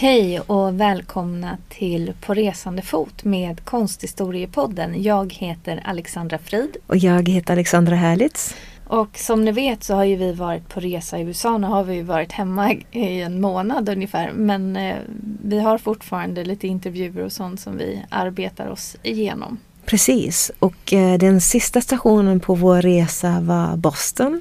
Hej och välkomna till På resande fot med Konsthistoriepodden. Jag heter Alexandra Frid. Och jag heter Alexandra Härlitz. Och som ni vet så har ju vi varit på resa i USA. Nu har vi varit hemma i en månad ungefär. Men eh, vi har fortfarande lite intervjuer och sånt som vi arbetar oss igenom. Precis, och eh, den sista stationen på vår resa var Boston.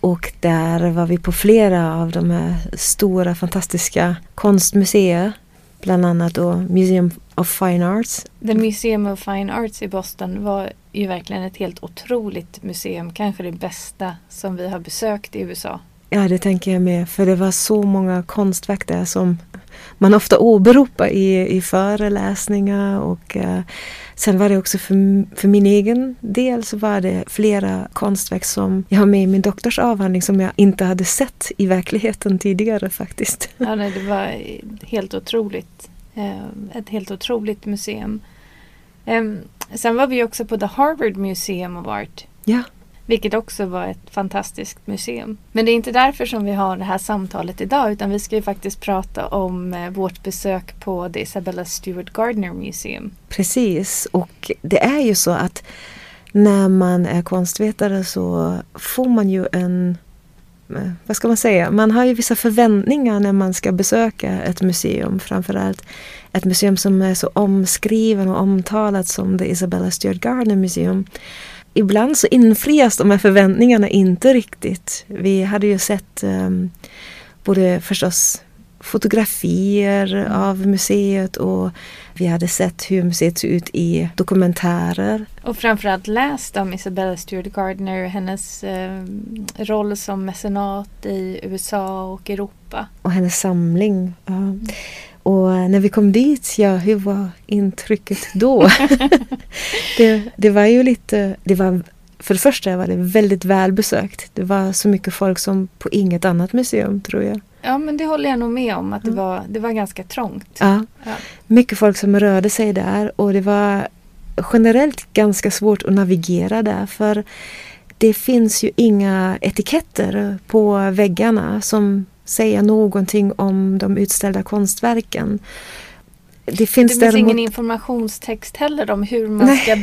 Och där var vi på flera av de här stora fantastiska konstmuseer. Bland annat då Museum of Fine Arts. The Museum of Fine Arts i Boston var ju verkligen ett helt otroligt museum. Kanske det bästa som vi har besökt i USA. Ja, det tänker jag med. För det var så många konstverk där som man ofta åberopar i, i föreläsningar och uh, sen var det också för, för min egen del så var det flera konstverk som jag har med i min doktorsavhandling som jag inte hade sett i verkligheten tidigare faktiskt. Ja, nej, det var helt otroligt. Uh, ett helt otroligt museum. Um, sen var vi också på The Harvard Museum of Art. Ja. Vilket också var ett fantastiskt museum. Men det är inte därför som vi har det här samtalet idag utan vi ska ju faktiskt prata om eh, vårt besök på The Isabella Stewart Gardner Museum. Precis, och det är ju så att när man är konstvetare så får man ju en eh, vad ska man säga, man har ju vissa förväntningar när man ska besöka ett museum. Framförallt ett museum som är så omskriven och omtalat som The Isabella Stewart Gardner Museum ibland så infrias de här förväntningarna inte riktigt. Vi hade ju sett um, både förstås fotografier av museet och vi hade sett hur museet ser ut i dokumentärer. Och framförallt läst om Isabella Stewart Gardner, hennes eh, roll som mecenat i USA och Europa. Och hennes samling. Ja. Mm. Och när vi kom dit, ja hur var intrycket då? det, det var ju lite, det var för det första var det väldigt välbesökt. Det var så mycket folk som på inget annat museum tror jag. Ja men det håller jag nog med om att det, var, det var ganska trångt. Ja. ja. Mycket folk som rörde sig där och det var generellt ganska svårt att navigera där för det finns ju inga etiketter på väggarna som säga någonting om de utställda konstverken. Det finns, det finns däremot... ingen informationstext heller om hur man Nej. ska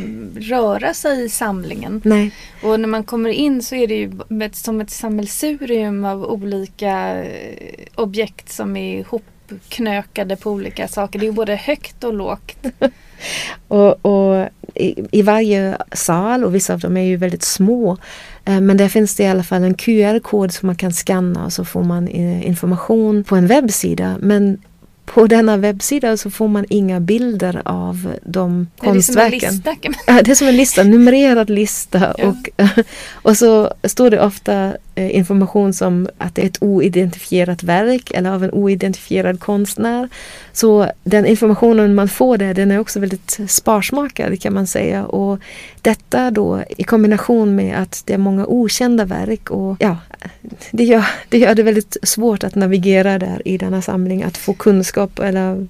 röra sig i samlingen. Nej. Och när man kommer in så är det ju som ett sammelsurium av olika eh, objekt som är ihopknökade på olika saker. Det är både högt och lågt. och, och i, i, varje sal, och vissa av dem är ju väldigt små, Eh, men där finns det i alla fall en QR-kod som man kan scanna och så får man eh, information på en webbsida. Men på denna webbsida så får man inga bilder av de det konstverken. Det är som en lista. det är som en lista, numrerad lista. Ja. Och, och så står det ofta Eh, information som att det är ett oidentifierat verk eller av en oidentifierad konstnär. Så den informationen man får där den är också väldigt sparsmakad kan man säga. Och detta då i kombination med att det är många okända verk och ja, det gör, det gör det väldigt svårt att navigera där i denna samling, att få kunskap eller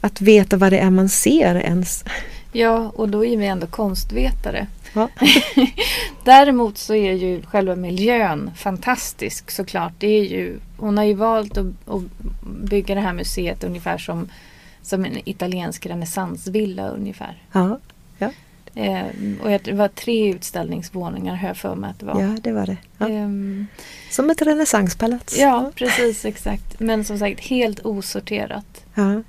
att veta vad det är man ser ens. Ja, och då är vi ändå konstvetare. Ja. Däremot så är ju själva miljön fantastisk såklart. Det är ju, hon har ju valt att, att bygga det här museet ungefär som, som en italiensk renässansvilla ungefär. Ja, ja. Eh, och det var tre utställningsvåningar har jag för mig att det var. Ja, det var det. Ja. Um, som ett renässanspalats. Ja, precis exakt. Men som sagt helt osorterat. Ja.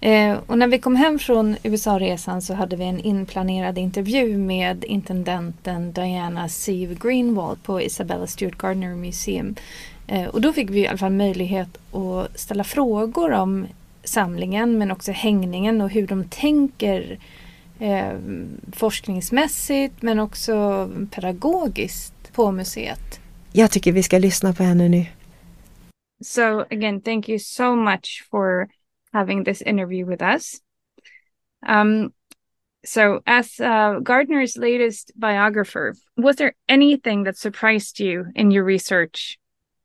Eh, och när vi kom hem från USA-resan så hade vi en inplanerad intervju med intendenten Diana Sieve Greenwald på Isabella Stewart Gardner Museum. Eh, och då fick vi i alla fall möjlighet att ställa frågor om samlingen men också hängningen och hur de tänker eh, forskningsmässigt men också pedagogiskt på museet. Jag tycker vi ska lyssna på henne nu. So again, thank you so much for having this interview with us. Um, so, as uh, Gardner's latest biographer, was there anything that surprised you in your research?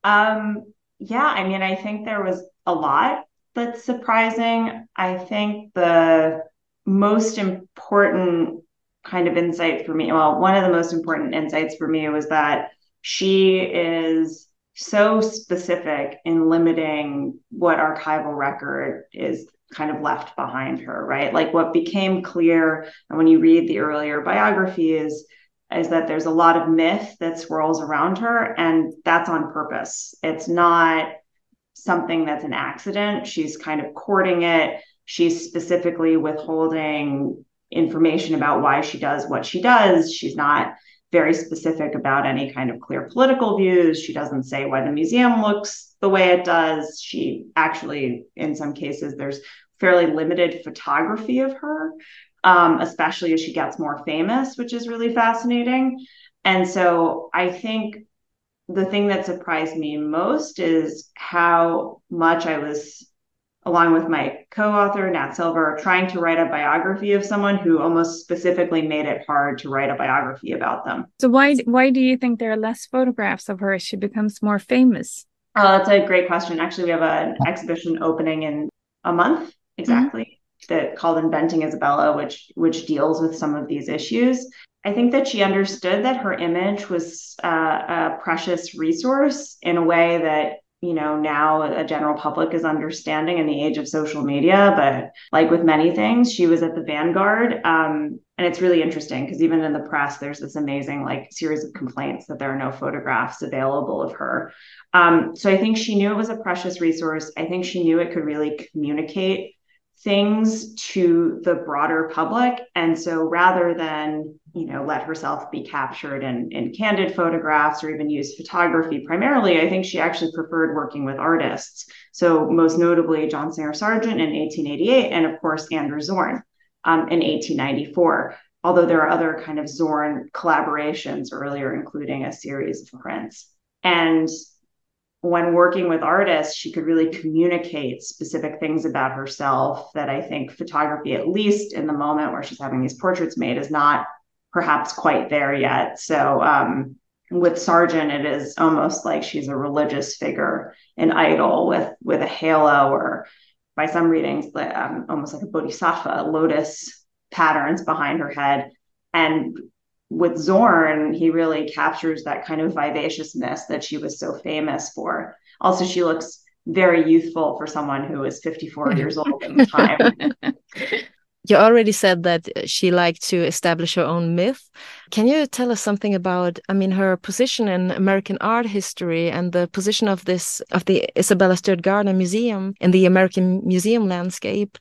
Um, yeah, I mean, I think there was a lot that's surprising. I think the most important kind of insight for me, well, one of the most important insights for me was that she is so specific in limiting what archival record is kind of left behind her, right? Like what became clear, and when you read the earlier biographies, is that there's a lot of myth that swirls around her, and that's on purpose. It's not something that's an accident. She's kind of courting it. She's specifically withholding information about why she does what she does. She's not very specific about any kind of clear political views. She doesn't say why the museum looks the way it does. She actually, in some cases, there's fairly limited photography of her, um, especially as she gets more famous, which is really fascinating. And so I think the thing that surprised me most is how much I was along with my co-author Nat Silver, trying to write a biography of someone who almost specifically made it hard to write a biography about them. So why why do you think there are less photographs of her as she becomes more famous? Oh, that's a great question. Actually, we have an exhibition opening in a month exactly mm-hmm. that called Inventing Isabella, which which deals with some of these issues. I think that she understood that her image was uh, a precious resource in a way that you know now a general public is understanding in the age of social media but like with many things she was at the vanguard um, and it's really interesting because even in the press there's this amazing like series of complaints that there are no photographs available of her. Um, so i think she knew it was a precious resource. I think she knew it could really communicate things to the broader public. And so rather than, you know, let herself be captured in, in candid photographs or even use photography primarily, I think she actually preferred working with artists. So most notably John Singer Sargent in 1888, and of course Anders Zorn um, in 1894. Although there are other kind of Zorn collaborations earlier, including a series of prints. And when working with artists, she could really communicate specific things about herself that I think photography, at least in the moment where she's having these portraits made, is not perhaps quite there yet. So um, with Sargent, it is almost like she's a religious figure, an idol with with a halo, or by some readings, um, almost like a bodhisattva, lotus patterns behind her head. And with Zorn, he really captures that kind of vivaciousness that she was so famous for. Also, she looks very youthful for someone who is 54 years old at the time. You already said that she liked to establish her own myth. Can you tell us something about, I mean, her position in American art history and the position of this, of the Isabella Stewart Gardner Museum in the American museum landscape?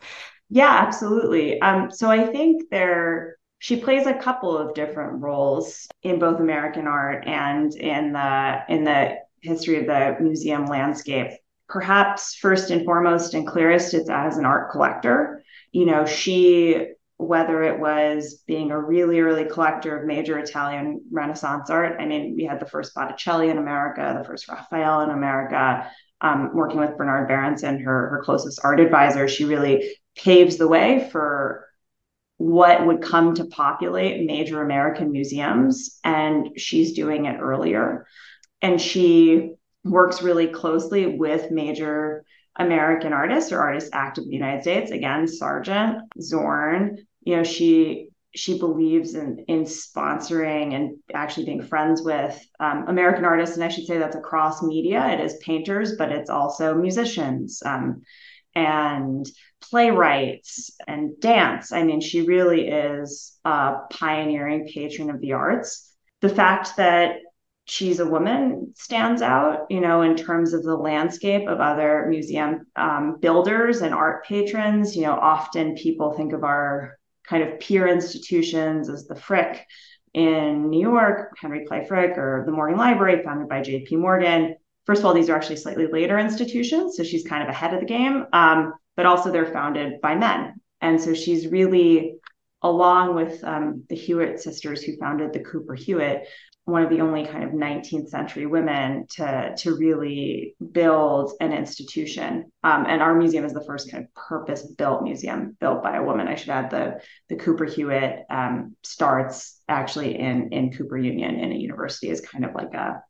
Yeah, absolutely. Um, so I think there she plays a couple of different roles in both American art and in the in the history of the museum landscape. Perhaps first and foremost and clearest, it's as an art collector. You know, she whether it was being a really early collector of major Italian Renaissance art. I mean, we had the first Botticelli in America, the first Raphael in America. Um, working with Bernard Berenson, her her closest art advisor, she really paves the way for what would come to populate major American museums. And she's doing it earlier. And she works really closely with major American artists or artists active in the United States. Again, Sargent, Zorn. You know, she she believes in in sponsoring and actually being friends with um, American artists, and I should say that's across media. It is painters, but it's also musicians. Um, and playwrights and dance. I mean, she really is a pioneering patron of the arts. The fact that she's a woman stands out, you know, in terms of the landscape of other museum um, builders and art patrons. You know, often people think of our kind of peer institutions as the Frick in New York, Henry Clay Frick, or the Morgan Library, founded by J.P. Morgan first of all, these are actually slightly later institutions, so she's kind of ahead of the game. Um, but also, they're founded by men, and so she's really, along with um, the Hewitt sisters who founded the Cooper Hewitt, one of the only kind of 19th century women to, to really build an institution. Um, and our museum is the first kind of purpose built museum built by a woman. I should add the, the Cooper Hewitt um, starts actually in, in Cooper Union in a university is kind of like a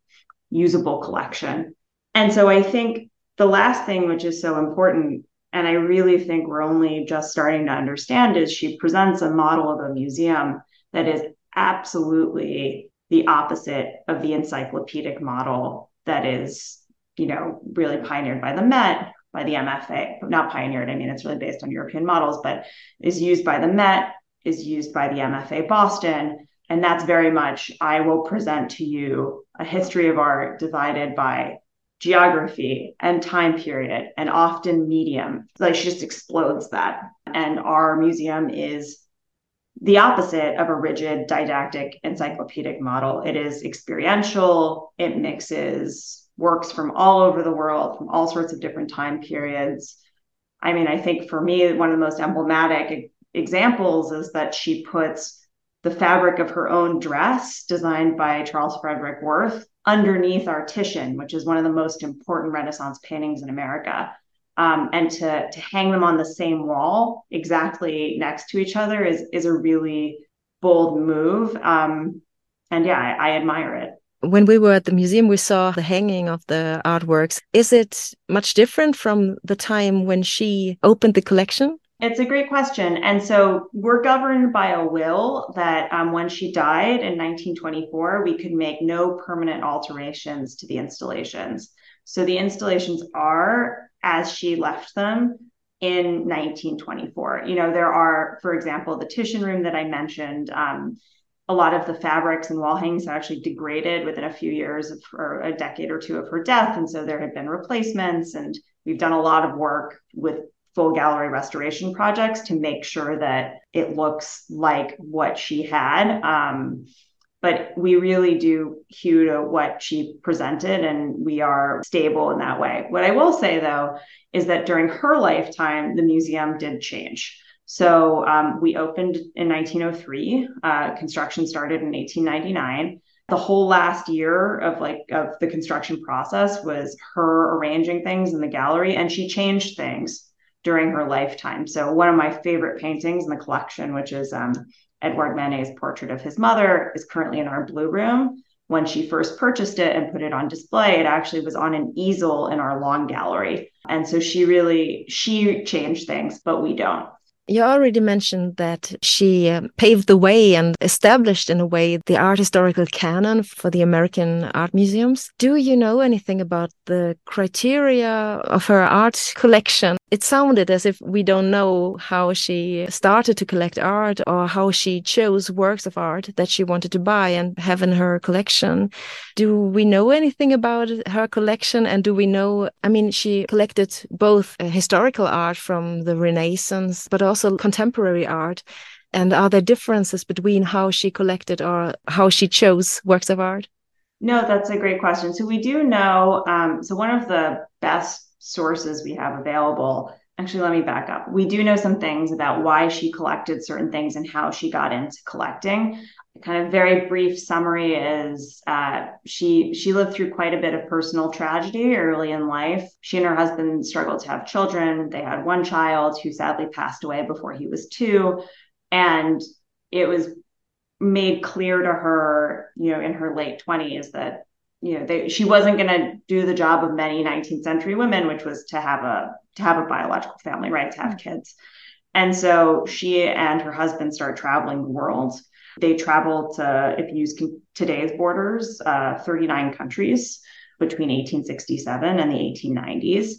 usable collection. And so I think the last thing, which is so important, and I really think we're only just starting to understand, is she presents a model of a museum that is absolutely the opposite of the encyclopedic model that is, you know, really pioneered by the Met, by the MFA, not pioneered, I mean, it's really based on European models, but is used by the Met, is used by the MFA Boston. And that's very much, I will present to you a history of art divided by geography and time period and often medium. Like she just explodes that. And our museum is the opposite of a rigid didactic encyclopedic model. It is experiential, it mixes works from all over the world, from all sorts of different time periods. I mean, I think for me, one of the most emblematic examples is that she puts the fabric of her own dress, designed by Charles Frederick Worth, underneath our Titian, which is one of the most important Renaissance paintings in America um, and to to hang them on the same wall exactly next to each other is is a really bold move. Um, and yeah, I, I admire it. When we were at the museum, we saw the hanging of the artworks. Is it much different from the time when she opened the collection? It's a great question. And so we're governed by a will that um, when she died in 1924, we could make no permanent alterations to the installations. So the installations are as she left them in 1924. You know, there are, for example, the Titian room that I mentioned. Um, a lot of the fabrics and wall hangings actually degraded within a few years of, or a decade or two of her death. And so there had been replacements, and we've done a lot of work with full gallery restoration projects to make sure that it looks like what she had. Um, but we really do hew to what she presented and we are stable in that way. What I will say though is that during her lifetime, the museum did change. So um, we opened in 1903. Uh, construction started in 1899. The whole last year of like of the construction process was her arranging things in the gallery, and she changed things during her lifetime. So one of my favorite paintings in the collection, which is um, Manet's portrait of his mother is currently in our blue room. When she first purchased it and put it on display, it actually was on an easel in our long gallery. And so she really she changed things, but we don't. You already mentioned that she um, paved the way and established, in a way, the art historical canon for the American art museums. Do you know anything about the criteria of her art collection? It sounded as if we don't know how she started to collect art or how she chose works of art that she wanted to buy and have in her collection. Do we know anything about her collection? And do we know, I mean, she collected both uh, historical art from the Renaissance, but also contemporary art. And are there differences between how she collected or how she chose works of art? No, that's a great question. So we do know. Um, so one of the best sources we have available. Actually, let me back up. We do know some things about why she collected certain things and how she got into collecting. A kind of very brief summary is uh, she she lived through quite a bit of personal tragedy early in life. She and her husband struggled to have children. They had one child who sadly passed away before he was two, and it was made clear to her, you know, in her late twenties that you know they, she wasn't going to do the job of many 19th century women which was to have a to have a biological family right to have mm-hmm. kids. And so she and her husband start traveling the world. They traveled to if you use today's borders uh, 39 countries between 1867 and the 1890s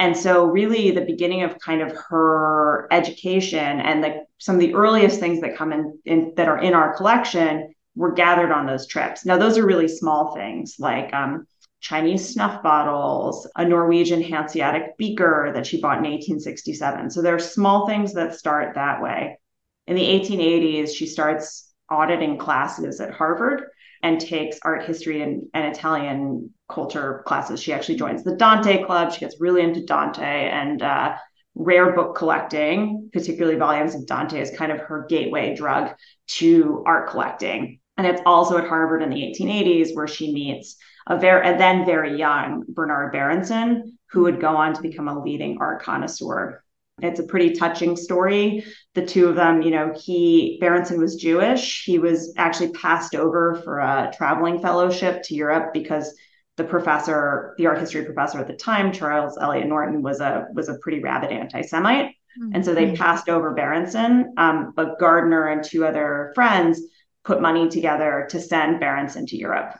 and so really the beginning of kind of her education and like some of the earliest things that come in, in that are in our collection were gathered on those trips. Now, those are really small things like um, Chinese snuff bottles, a Norwegian Hanseatic beaker that she bought in 1867. So there are small things that start that way. In the 1880s, she starts auditing classes at Harvard and takes art history and, and Italian culture classes. She actually joins the Dante Club. She gets really into Dante and uh, rare book collecting, particularly volumes of Dante, is kind of her gateway drug to art collecting. And it's also at Harvard in the 1880s where she meets a very a then very young Bernard Berenson, who would go on to become a leading art connoisseur. It's a pretty touching story. The two of them, you know, he Berenson was Jewish. He was actually passed over for a traveling fellowship to Europe because the professor, the art history professor at the time, Charles Eliot Norton, was a was a pretty rabid anti-Semite. Mm-hmm. And so they passed over Berenson, um, but Gardner and two other friends put money together to send Berenson to Europe.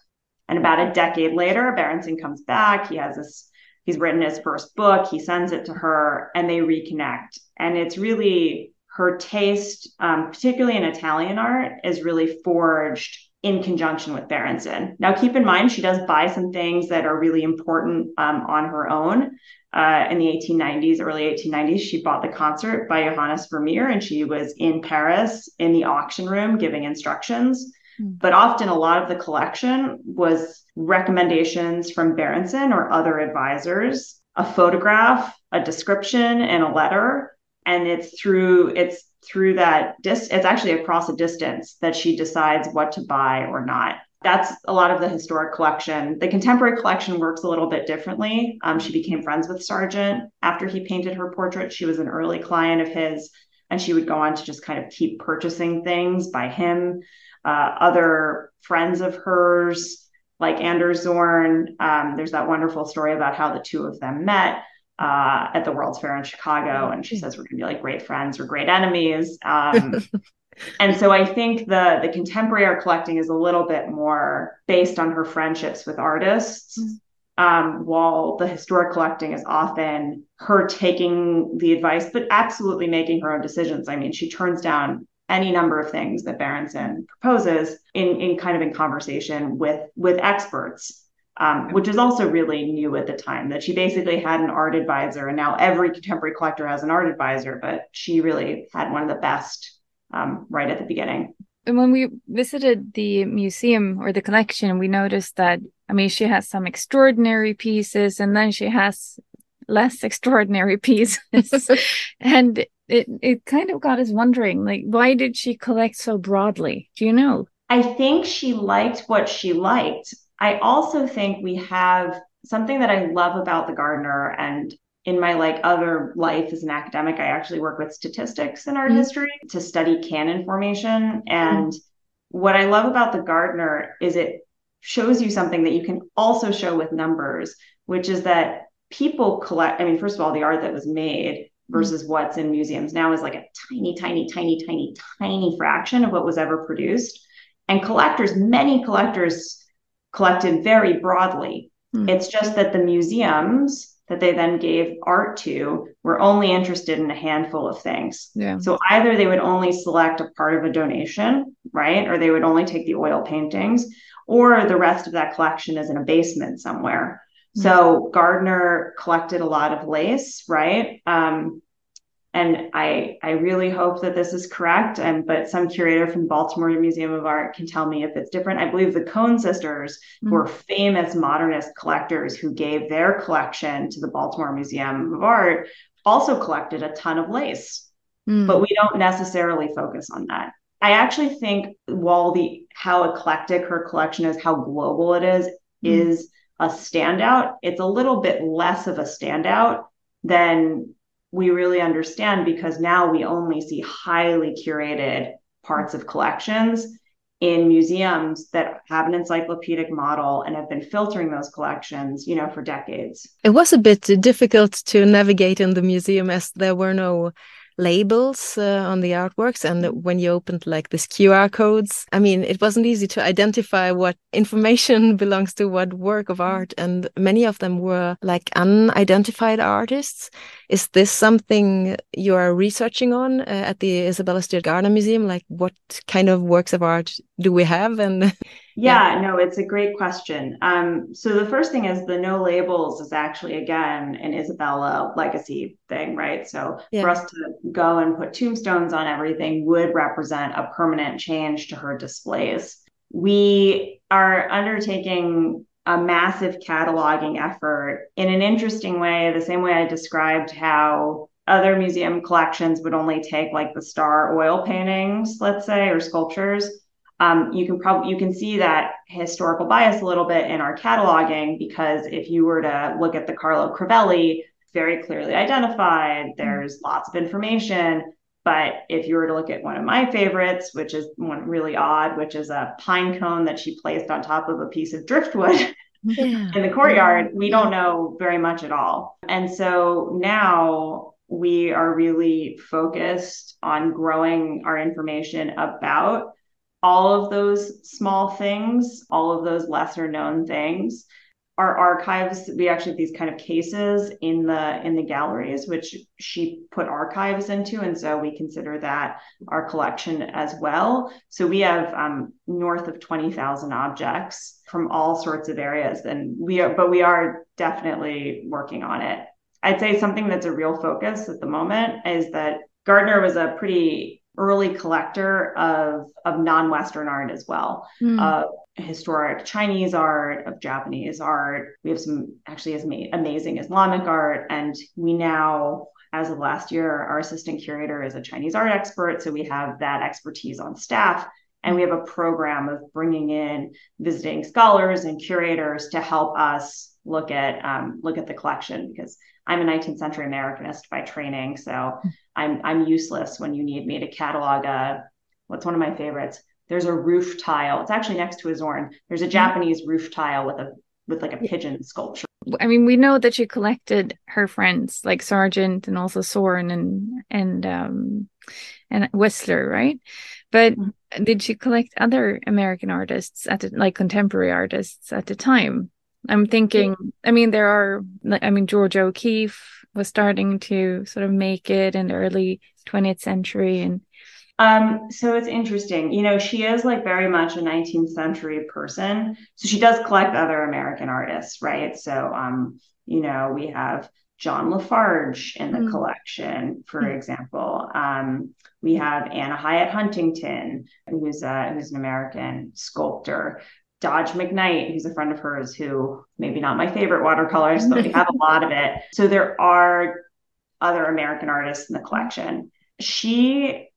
And about a decade later, Berenson comes back. He has this, he's written his first book. He sends it to her and they reconnect. And it's really her taste, um, particularly in Italian art, is really forged in conjunction with Berenson. Now, keep in mind, she does buy some things that are really important um, on her own. Uh, in the 1890s, early 1890s, she bought the concert by Johannes Vermeer and she was in Paris in the auction room giving instructions. Mm. But often, a lot of the collection was recommendations from Berenson or other advisors, a photograph, a description, and a letter. And it's through it's through that dis it's actually across a distance that she decides what to buy or not that's a lot of the historic collection. The contemporary collection works a little bit differently. Um, she became friends with sargent after he painted her portrait. She was an early client of his and she would go on to just kind of keep purchasing things by him. Uh, other friends of hers like anders zorn um, there's that wonderful story about how the two of them met uh, at the World's Fair in Chicago, and she says we're going to be like great friends. Or great enemies. Um, and so I think the the contemporary art collecting is a little bit more based on her friendships with artists. Mm-hmm. Um, while the historic collecting is often her taking the advice, but absolutely making her own decisions. I mean, she turns down any number of things that Berenson proposes in, in kind of in conversation with with experts um, which is also really new at the time that she basically had an art advisor and now every contemporary collector has an art advisor but she really had one of the best um, right at the beginning. And when we visited the museum or the collection we noticed that i mean she has some extraordinary pieces and then she has less extraordinary pieces. And it, it kind of got us wondering like why did she collect so broadly? Do you know? I think she liked what she liked. I also think we have something that I love about the Gardner and in my like other life as an academic, I actually work with statistics in art mm-hmm. history to study canon formation. And mm-hmm. what I love about the Gardner is it shows you something that you can also show with numbers, which is that people collect. I mean, first of all, the art that was made mm-hmm. versus mm-hmm. what's in museums now is like a tiny, tiny, tiny, tiny, tiny fraction of what was ever produced. And collectors, many collectors collected very broadly. Mm. It's just that the museums that they then gave art to were only interested in a handful of things. Yeah. So either they would only select a part of a donation, right? Or they would only take the oil paintings, or the rest of that collection is in a basement somewhere. Mm. So Gardner collected a lot of lace, right? Um, and I I really hope that this is correct. And but some curator from Baltimore Museum of Art can tell me if it's different. I believe the Cone sisters mm-hmm. were famous modernist collectors who gave their collection to the Baltimore Museum of Art. Also collected a ton of lace, mm. but we don't necessarily focus on that. I actually think while the how eclectic her collection is, how global it is, mm. is a standout. It's a little bit less of a standout than we really understand because now we only see highly curated parts of collections in museums that have an encyclopedic model and have been filtering those collections you know for decades. It was a bit difficult to navigate in the museum as there were no labels uh, on the artworks and when you opened like this qr codes i mean it wasn't easy to identify what information belongs to what work of art and many of them were like unidentified artists. Is this something you are researching on uh, at the isabella stewart gardner museum? Like what kind of works of art do we have? And Yeah, no, it's a great question. Um, so the first thing is the no labels is actually again an Isabella legacy thing, right? So yeah. for us to go and put tombstones on everything would represent a permanent change to her displays. We are undertaking a massive cataloging effort in an interesting way, the same way I described how other museum collections would only take like the star oil paintings, let's say, or sculptures um, you can probably you can see that historical bias a little bit in our cataloging because if you were to look at the Carlo Crivelli, very clearly identified, mm-hmm. there's lots of information. But if you were to look at one of my favorites, which is one really odd, which is a pine cone that she placed on top of a piece of driftwood yeah. in the courtyard, we don't know very much at all. And so now we are really focused on growing our information about all of those small things, all of those lesser known things. Our archives, we actually have these kind of cases in the in the galleries, which she put archives into, and so we consider that our collection as well. So we have um, north of twenty thousand objects from all sorts of areas, and we are, but we are definitely working on it. I'd say something that's a real focus at the moment is that Gardner was a pretty early collector of of non-Western art as well. Mm. Uh, historic Chinese art, of Japanese art. We have some actually as amazing Islamic art, and we now, as of last year, our assistant curator is a Chinese art expert, so we have that expertise on staff. And we have a program of bringing in visiting scholars and curators to help us look at um, look at the collection because I'm a 19th century Americanist by training, so I'm I'm useless when you need me to catalog a what's one of my favorites. There's a roof tile. It's actually next to a Zorn. There's a mm-hmm. Japanese roof tile with a with like a pigeon sculpture. I mean, we know that she collected her friends like Sargent and also Zorn and and um and Whistler, right? But mm-hmm. did she collect other American artists at the, like contemporary artists at the time? I'm thinking, I mean, there are, I mean, Georgia O'Keeffe was starting to sort of make it in the early 20th century. And um, so it's interesting. You know, she is like very much a 19th century person. So she does collect other American artists, right? So, um, you know, we have John Lafarge in the mm. collection, for mm. example. Um, we have Anna Hyatt Huntington, who's, uh, who's an American sculptor. Dodge McKnight, who's a friend of hers, who maybe not my favorite watercolors, but we have a lot of it. So there are other American artists in the collection. She,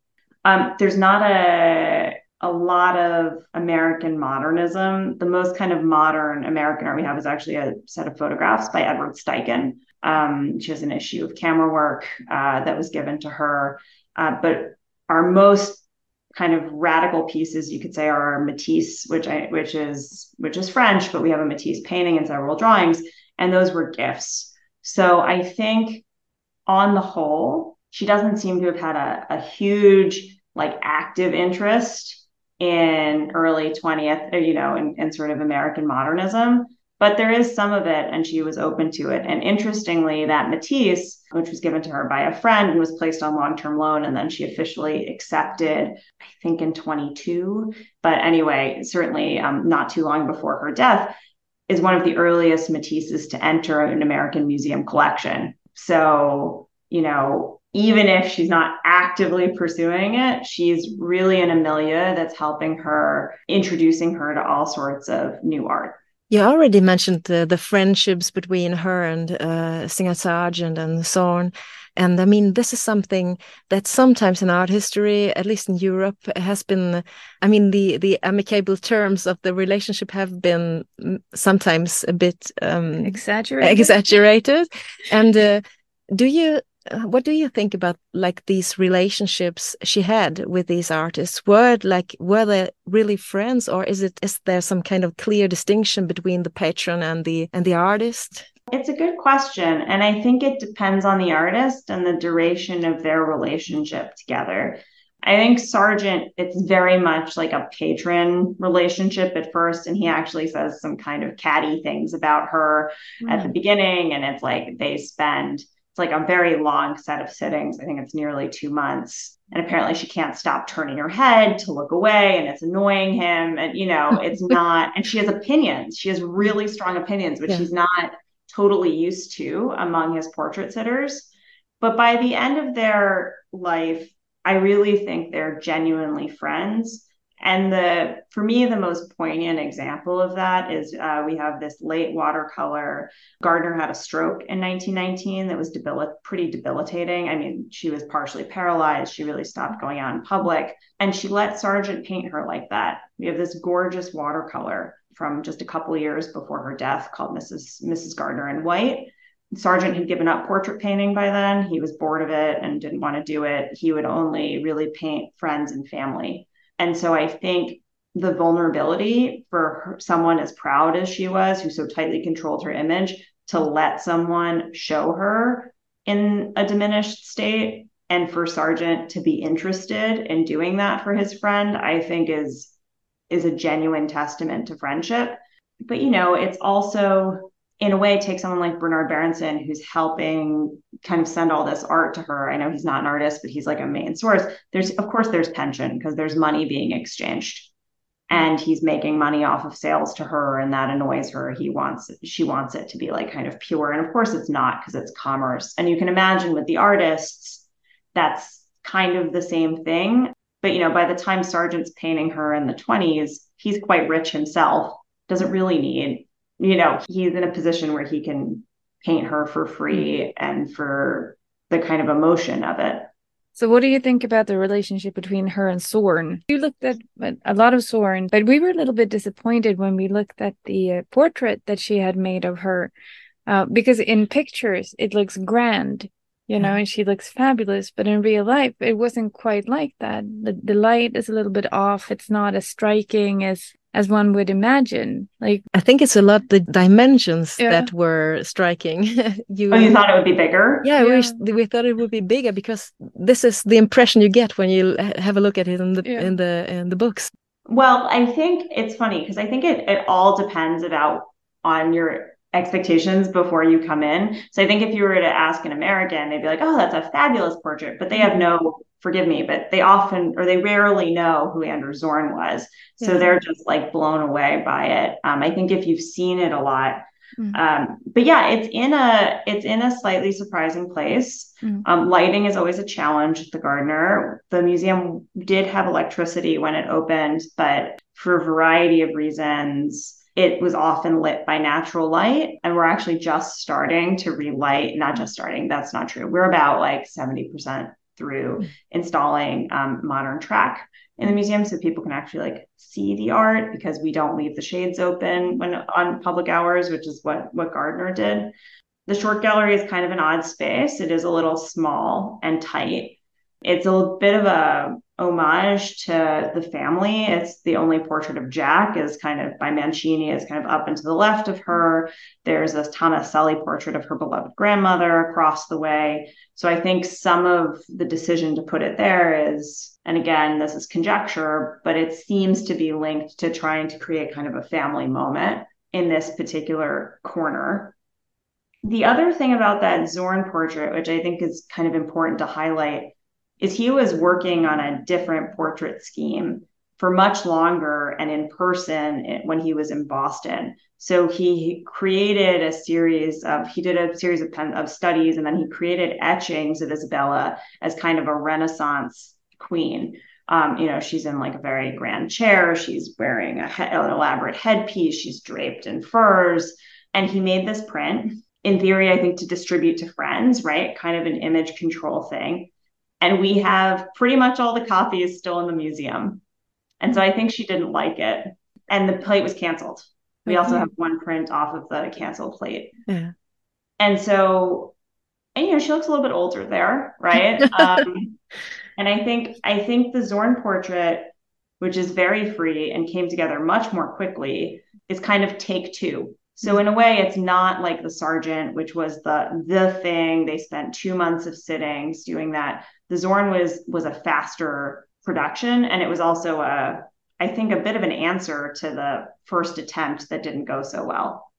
um, there's not a a lot of American modernism. The most kind of modern American art we have is actually a set of photographs by Edward Steichen. Um, she has an issue of camera work uh, that was given to her. Uh, but our most kind of radical pieces you could say are Matisse, which I which is which is French, but we have a Matisse painting and several drawings, and those were gifts. So I think on the whole, she doesn't seem to have had a, a huge like active interest in early 20th, you know, in, in sort of American modernism but there is some of it and she was open to it. And interestingly that matisse which was given to her by a friend and was placed on long-term loan and then she officially accepted i think in 22 but anyway certainly um, not too long before her death is one of the earliest matisses to enter an american museum collection. So you know even if she's not actively pursuing it, she's really in a milieu that's helping her, introducing her to all sorts of new art. You already mentioned the, the friendships between her and uh, Singer Sargent and Zorn. And I mean, this is something that sometimes in art history, at least in Europe, has been. I mean, the the amicable terms of the relationship have been mm, sometimes a bit um, exaggerated. Exaggerated. And uh, do you what do you think about like these relationships she had with these artists were like were they really friends or is it is there some kind of clear distinction between the patron and the and the artist it's a good question and i think it depends on the artist and the duration of their relationship together I think Sargent, it's very much like a patron relationship at first. And he actually says some kind of catty things about her mm. at the mm. beginning. And it's like they spend it's like a very long set of sittings. I think it's nearly two months. And apparently she can't stop turning her head to look away and it's annoying him. And, you know, it's not, and she has opinions. She has really strong opinions, which yeah. he's not totally used to among his portrait sitters. But by the end of their life, I really think they're genuinely friends. And the for me, the most poignant example of that is uh, we have this late watercolor. Gardner had a stroke in 1919 that was debil- pretty debilitating. I mean, she was partially paralyzed. She really stopped going out in public, and she let Sargent paint her like that. We have this gorgeous watercolor from just a couple years before her death called Mrs. Mrs. Gardner in White. Sargent had given up portrait painting by then. He was bored of it and didn't want to do it. He would only really paint friends and family. And so I think the vulnerability for her, someone as proud as she was, who so tightly controlled her image, to let someone show her in a diminished state and for Sargent to be interested in doing that for his friend, I think is is a genuine testament to friendship. But you know, it's also in a way take someone like Bernard Berenson who's helping kind of send all this art to her. I know he's not an artist, but he's like a main source. There's of course there's tension because there's money being exchanged. And he's making money off of sales to her and that annoys her. He wants she wants it to be like kind of pure. And of course it's not because it's commerce. And you can imagine with the artists, that's kind of the same thing. But you know, by the time Sargent's painting her in the 20s, he's quite rich himself, doesn't really need you know, he's in a position where he can paint her for free and for the kind of emotion of it. So, what do you think about the relationship between her and Zorn? You looked at a lot of Zorn, but we were a little bit disappointed when we looked at the uh, portrait that she had made of her, uh, because in pictures it looks grand, you know, and she looks fabulous, but in real life it wasn't quite like that. The the light is a little bit off. It's not as striking as as one would imagine. Like I think it's a lot the dimensions yeah. that were striking. you, oh, you thought it would be bigger? Yeah, yeah, We, we thought it would be bigger because this is the impression you get when you have a look at it in the yeah. in the in the books. Well, I think it's funny because I think it it all depends about on your expectations before you come in. So I think if you were to ask an American, they'd be like, "Oh, that's a fabulous portrait," but they have no forgive me, but they often or they rarely know who Anders Zorn was. So they're just like blown away by it. Um, I think if you've seen it a lot, mm-hmm. um, but yeah, it's in a it's in a slightly surprising place. Mm-hmm. Um, lighting is always a challenge at the Gardner. The museum did have electricity when it opened, but for a variety of reasons, it was often lit by natural light and we're actually just starting to relight not just starting that's not true we're about like 70% through installing um, modern track in the museum so people can actually like see the art because we don't leave the shades open when on public hours which is what what gardner did. The short gallery is kind of an odd space. It is a little small and tight. It's a bit of a homage to the family. It's the only portrait of Jack is kind of by Mancini is kind of up and to the left of her. There's this Thomas Sully portrait of her beloved grandmother across the way. So I think some of the decision to put it there is, and again, this is conjecture, but it seems to be linked to trying to create kind of a family moment in this particular corner. The other thing about that Zorn portrait, which I think is kind of important to highlight, is he was working on a different portrait scheme for much longer and in person when he was in Boston. So he created a series of he did a series of pen, of studies and then he created etchings of Isabella as kind of a Renaissance queen. Um, you know, she's in like a very grand chair. She's wearing a he- an elaborate headpiece. She's draped in furs, and he made this print. In theory, I think to distribute to friends, right? Kind of an image control thing. And we have pretty much all the copies still in the museum. And so I think she didn't like it. And the plate was canceled. We also have one print off of the canceled plate. Yeah. And so, and you know, she looks a little bit older there, right? um, and I think I think the Zorn portrait, which is very free and came together much more quickly, is kind of take two. So in a way, it's not like the Sargent, which was the the thing. They spent two months of sittings doing that. The Zorn was was a faster production, and it was also a I think a bit of an answer to the first attempt that didn't go so well.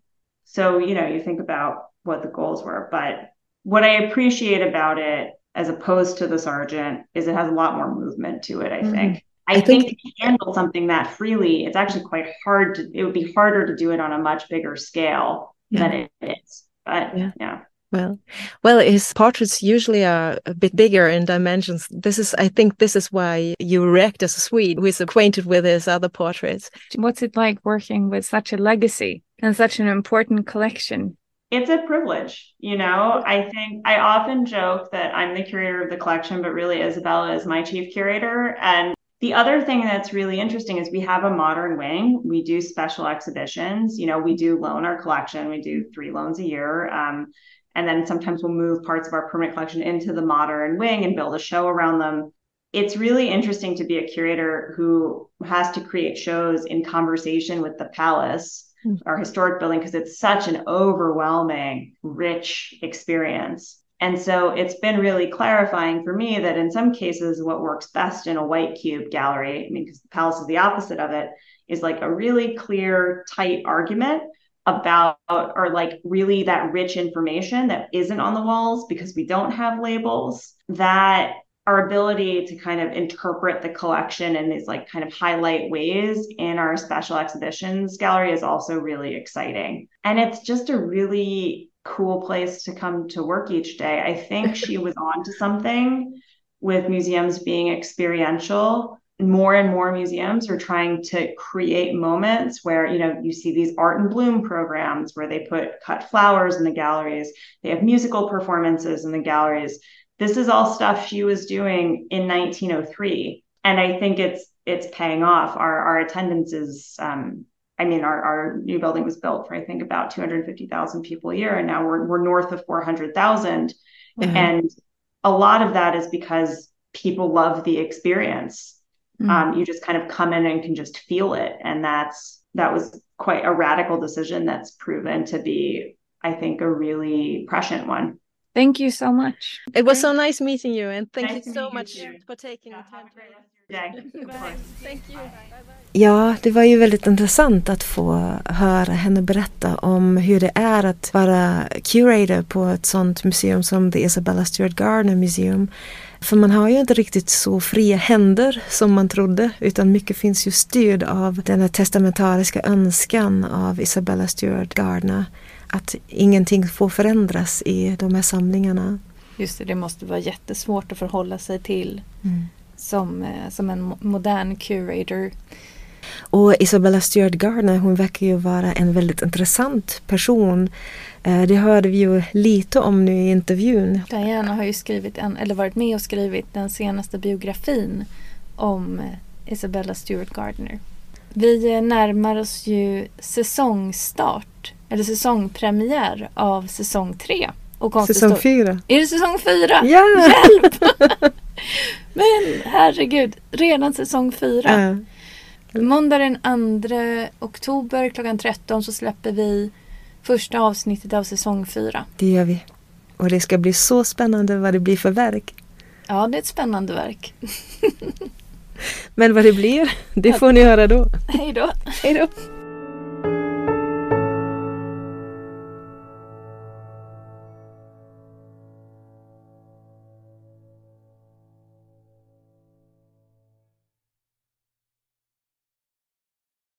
So you know, you think about what the goals were, but what I appreciate about it, as opposed to the Sargent, is it has a lot more movement to it. I mm-hmm. think. I, I think, think, to handle something that freely, it's actually quite hard to, it would be harder to do it on a much bigger scale yeah. than it is. But yeah. yeah. Well, well, his portraits usually are a bit bigger in dimensions. This is, I think, this is why you react as a Swede who is acquainted with his other portraits. What's it like working with such a legacy and such an important collection? It's a privilege, you know. I think I often joke that I'm the curator of the collection, but really Isabella is my chief curator. And the other thing that's really interesting is we have a modern wing. We do special exhibitions. You know, we do loan our collection. We do three loans a year. Um, and then sometimes we'll move parts of our permanent collection into the modern wing and build a show around them. It's really interesting to be a curator who has to create shows in conversation with the palace, mm. our historic building, because it's such an overwhelming, rich experience. And so it's been really clarifying for me that in some cases, what works best in a white cube gallery, I mean, because the palace is the opposite of it, is like a really clear, tight argument about or like really that rich information that isn't on the walls because we don't have labels that our ability to kind of interpret the collection in these like kind of highlight ways in our special exhibitions gallery is also really exciting. And it's just a really cool place to come to work each day. I think she was on to something with museums being experiential. More and more museums are trying to create moments where you know you see these art and bloom programs where they put cut flowers in the galleries. They have musical performances in the galleries. This is all stuff she was doing in 1903 and i think it's it's paying off. Our our attendance is um, I mean, our, our new building was built for I think about 250,000 people a year, and now we're we're north of 400,000. Mm-hmm. And a lot of that is because people love the experience Mm-hmm. Um, you just kind of come in and can just feel it. And that's that was quite a radical decision that's proven to be, I think, a really prescient one. Thank you so much. It was so nice meeting you, and thank nice you so much you. for taking yeah, the time. Ja, det var ju väldigt intressant att få höra henne berätta om hur det är att vara curator på ett sånt museum som The Isabella Stewart Gardner Museum. För man har ju inte riktigt så fria händer som man trodde utan mycket finns ju styrd av den här testamentariska önskan av Isabella Stewart Gardner att ingenting får förändras i de här samlingarna. Just det, det måste vara jättesvårt att förhålla sig till. Mm. Som, eh, som en modern curator. Och Isabella Stewart Gardner hon verkar ju vara en väldigt intressant person Eh, det hörde vi ju lite om nu i intervjun. Diana har ju skrivit en, eller varit med och skrivit den senaste biografin om eh, Isabella Stewart Gardner. Vi närmar oss ju säsongstart, eller säsongpremiär av säsong tre. Och säsong fyra. Är det säsong fyra? Ja! Hjälp! Men herregud, redan säsong fyra. Uh. Måndag den 2 oktober klockan 13 så släpper vi första avsnittet av säsong fyra. Det gör vi. Och det ska bli så spännande vad det blir för verk. Ja, det är ett spännande verk. Men vad det blir, det får ni höra då. Hej då. Hej då.